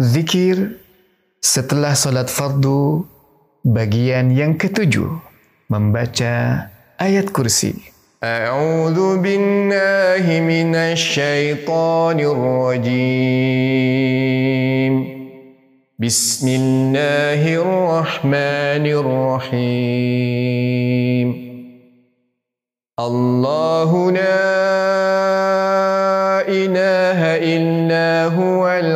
Zikir setelah salat fardu bagian yang ketujuh membaca ayat kursi. أعوذ بالله من الشيطان الرجيم بسم الله الرحمن الرحيم الله لا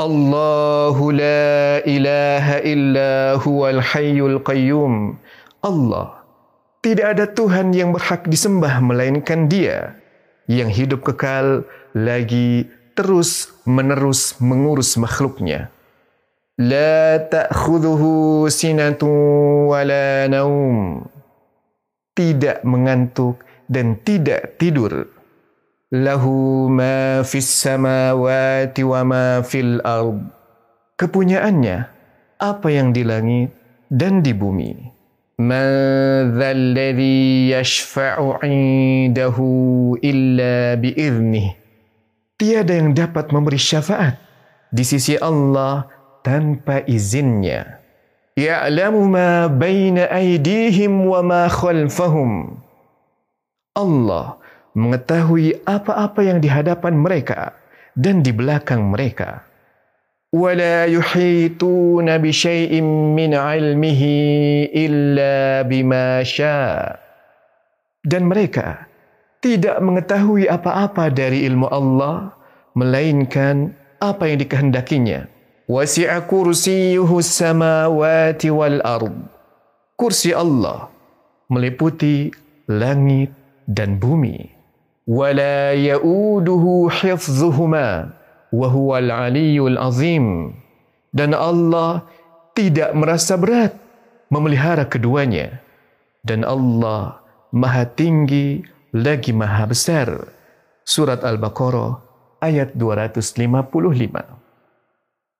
Allahu la ilaha illa huwal hayyul qayyum. Allah. Tidak ada Tuhan yang berhak disembah melainkan dia. Yang hidup kekal lagi terus menerus mengurus makhluknya. La ta'khudhuhu sinatun wala naum. Tidak mengantuk dan tidak tidur. Lahu ma fis samawati wa ma fil. Kepunyaannya apa yang di langit dan di bumi. Man dzalladzi yashfa'u 'indahu illa bi'idnih. Tiada yang dapat memberi syafaat di sisi Allah tanpa izinnya. Ya'lamu ma baina aydihim wa ma khalfahum. Allah mengetahui apa-apa yang di hadapan mereka dan di belakang mereka. ولا يحيطون بشيء من علمه إلا بما شاء dan mereka tidak mengetahui apa-apa dari ilmu Allah melainkan apa yang dikehendakinya wasi'a kursiyuhu samawati wal ard kursi Allah meliputi langit dan bumi ولا يؤوده حفظهما وهو العلي العظيم dan Allah tidak merasa berat memelihara keduanya dan Allah maha tinggi lagi maha besar surat al-baqarah ayat 255